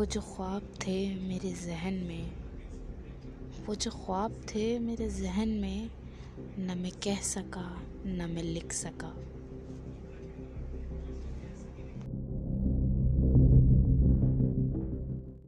وہ جو خواب تھے میرے ذہن میں، وہ جو خواب تھے میرے ذہن میں، نہ میں کہہ سکا، نہ میں لکھ سکا۔